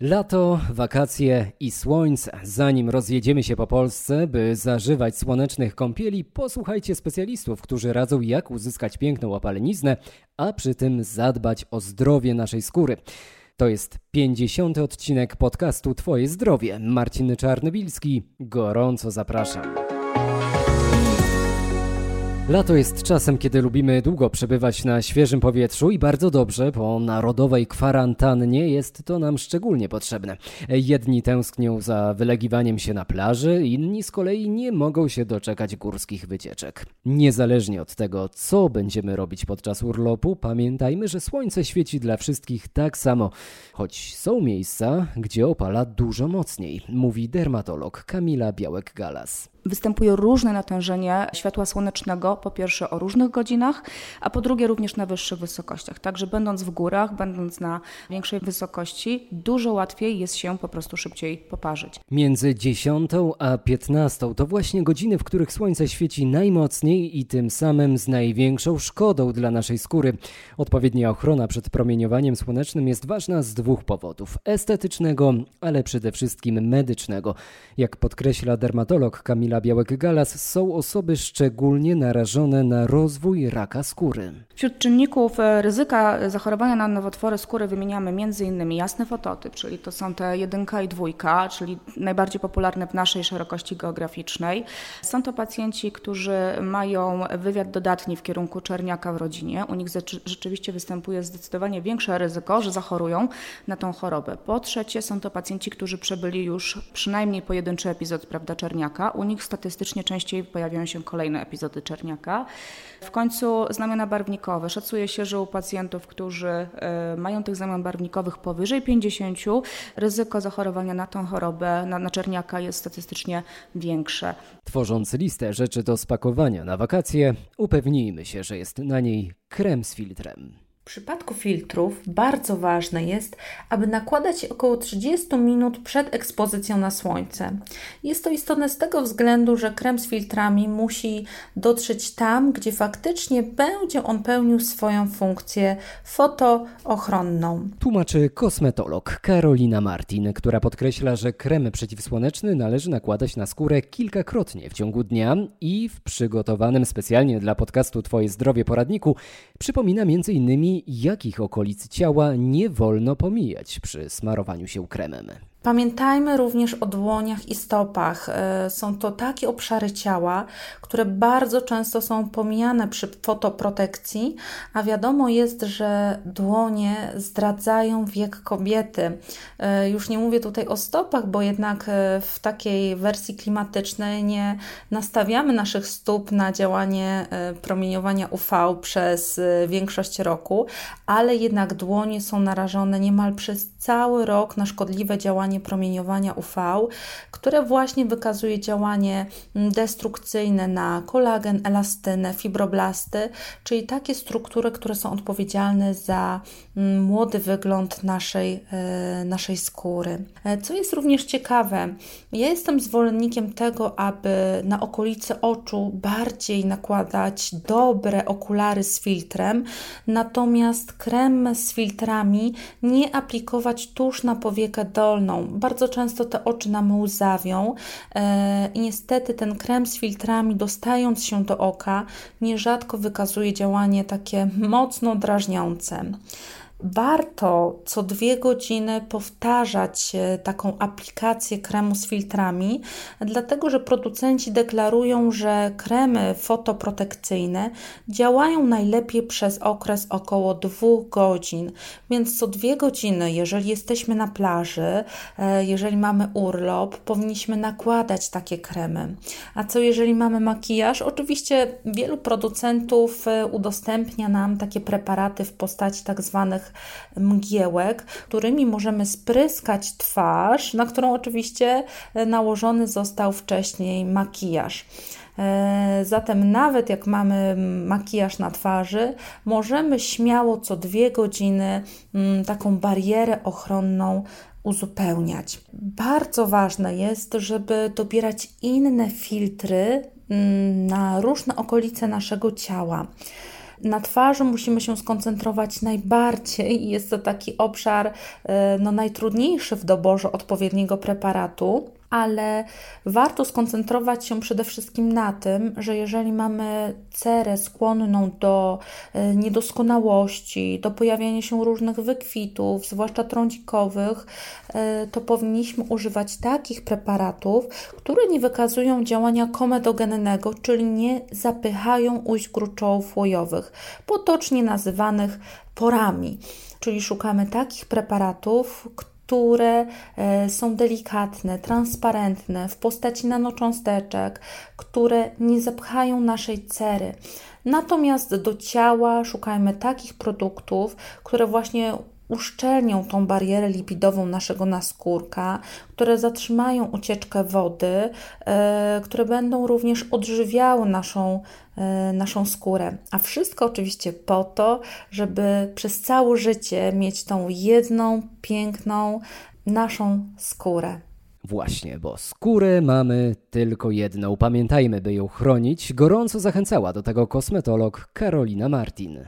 Lato, wakacje i słońce. Zanim rozjedziemy się po Polsce, by zażywać słonecznych kąpieli, posłuchajcie specjalistów, którzy radzą jak uzyskać piękną opaleniznę, a przy tym zadbać o zdrowie naszej skóry. To jest 50. odcinek podcastu Twoje zdrowie. Marcin Czarnobilski, gorąco zapraszam. Lato jest czasem, kiedy lubimy długo przebywać na świeżym powietrzu i bardzo dobrze, po narodowej kwarantannie jest to nam szczególnie potrzebne. Jedni tęsknią za wylegiwaniem się na plaży, inni z kolei nie mogą się doczekać górskich wycieczek. Niezależnie od tego, co będziemy robić podczas urlopu, pamiętajmy, że słońce świeci dla wszystkich tak samo, choć są miejsca, gdzie opala dużo mocniej, mówi dermatolog Kamila Białek-Galas. Występuje różne natężenie światła słonecznego, po pierwsze o różnych godzinach, a po drugie również na wyższych wysokościach. Także będąc w górach, będąc na większej wysokości, dużo łatwiej jest się po prostu szybciej poparzyć. Między 10 a 15 to właśnie godziny, w których słońce świeci najmocniej i tym samym z największą szkodą dla naszej skóry. Odpowiednia ochrona przed promieniowaniem słonecznym jest ważna z dwóch powodów: estetycznego, ale przede wszystkim medycznego. Jak podkreśla dermatolog Kamil Kamila Białek-Galas są osoby szczególnie narażone na rozwój raka skóry. Wśród czynników e, ryzyka zachorowania na nowotwory skóry wymieniamy m.in. jasny fototyp, czyli to są te jedynka i dwójka, czyli najbardziej popularne w naszej szerokości geograficznej. Są to pacjenci, którzy mają wywiad dodatni w kierunku czerniaka w rodzinie. U nich rzeczywiście występuje zdecydowanie większe ryzyko, że zachorują na tą chorobę. Po trzecie są to pacjenci, którzy przebyli już przynajmniej pojedynczy epizod prawda, czerniaka. U nich statystycznie częściej pojawiają się kolejne epizody czerniaka. W końcu znamiona barwnikowe. Szacuje się, że u pacjentów, którzy e, mają tych znamion barwnikowych powyżej 50, ryzyko zachorowania na tą chorobę, na, na czerniaka jest statystycznie większe. Tworząc listę rzeczy do spakowania na wakacje, upewnijmy się, że jest na niej krem z filtrem. W przypadku filtrów bardzo ważne jest, aby nakładać około 30 minut przed ekspozycją na słońce. Jest to istotne z tego względu, że krem z filtrami musi dotrzeć tam, gdzie faktycznie będzie on pełnił swoją funkcję fotoochronną. Tłumaczy kosmetolog Karolina Martin, która podkreśla, że krem przeciwsłoneczny należy nakładać na skórę kilkakrotnie w ciągu dnia i w przygotowanym specjalnie dla podcastu Twoje zdrowie poradniku przypomina m.in jakich okolic ciała nie wolno pomijać przy smarowaniu się kremem. Pamiętajmy również o dłoniach i stopach. E, są to takie obszary ciała, które bardzo często są pomijane przy fotoprotekcji, a wiadomo jest, że dłonie zdradzają wiek kobiety. E, już nie mówię tutaj o stopach, bo jednak e, w takiej wersji klimatycznej nie nastawiamy naszych stóp na działanie promieniowania UV przez większość roku, ale jednak dłonie są narażone niemal przez cały rok na szkodliwe działanie promieniowania UV, które właśnie wykazuje działanie destrukcyjne na kolagen, elastynę, fibroblasty, czyli takie struktury, które są odpowiedzialne za mm, młody wygląd naszej, e, naszej skóry. E, co jest również ciekawe, ja jestem zwolennikiem tego, aby na okolice oczu bardziej nakładać dobre okulary z filtrem, natomiast krem z filtrami nie aplikować tuż na powiekę dolną, bardzo często te oczy nam łzawią e, i niestety ten krem z filtrami dostając się do oka nierzadko wykazuje działanie takie mocno drażniące. Warto co dwie godziny powtarzać e, taką aplikację kremu z filtrami, dlatego że producenci deklarują, że kremy fotoprotekcyjne działają najlepiej przez okres około dwóch godzin. Więc co dwie godziny, jeżeli jesteśmy na plaży, e, jeżeli mamy urlop, powinniśmy nakładać takie kremy. A co jeżeli mamy makijaż? Oczywiście wielu producentów e, udostępnia nam takie preparaty w postaci tak zwanych mgiełek, którymi możemy spryskać twarz, na którą oczywiście e, nałożony został wcześniej makijaż. E, zatem, nawet jak mamy makijaż na twarzy, możemy śmiało co dwie godziny mm, taką barierę ochronną uzupełniać. Bardzo ważne jest, żeby dobierać inne filtry mm, na różne okolice naszego ciała. Na twarzy musimy się skoncentrować najbardziej i jest to taki obszar e, no, najtrudniejszy w doborze odpowiedniego preparatu ale warto skoncentrować się przede wszystkim na tym, że jeżeli mamy cerę skłonną do e, niedoskonałości, do pojawiania się różnych wykwitów, zwłaszcza trądzikowych, e, to powinniśmy używać takich preparatów, które nie wykazują działania komedogennego, czyli nie zapychają ujść gruczołów łojowych, potocznie nazywanych porami. Czyli szukamy takich preparatów, które e, są delikatne, transparentne, w postaci nanocząsteczek, które nie zapchają naszej cery. Natomiast do ciała szukajmy takich produktów, które właśnie uszczelnią tą barierę lipidową naszego naskórka, które zatrzymają ucieczkę wody, e, które będą również odżywiały naszą, e, naszą skórę. A wszystko oczywiście po to, żeby przez całe życie mieć tą jedną, piękną, naszą skórę. Właśnie, bo skórę mamy tylko jedną. Pamiętajmy, by ją chronić. Gorąco zachęcała do tego kosmetolog Karolina Martin.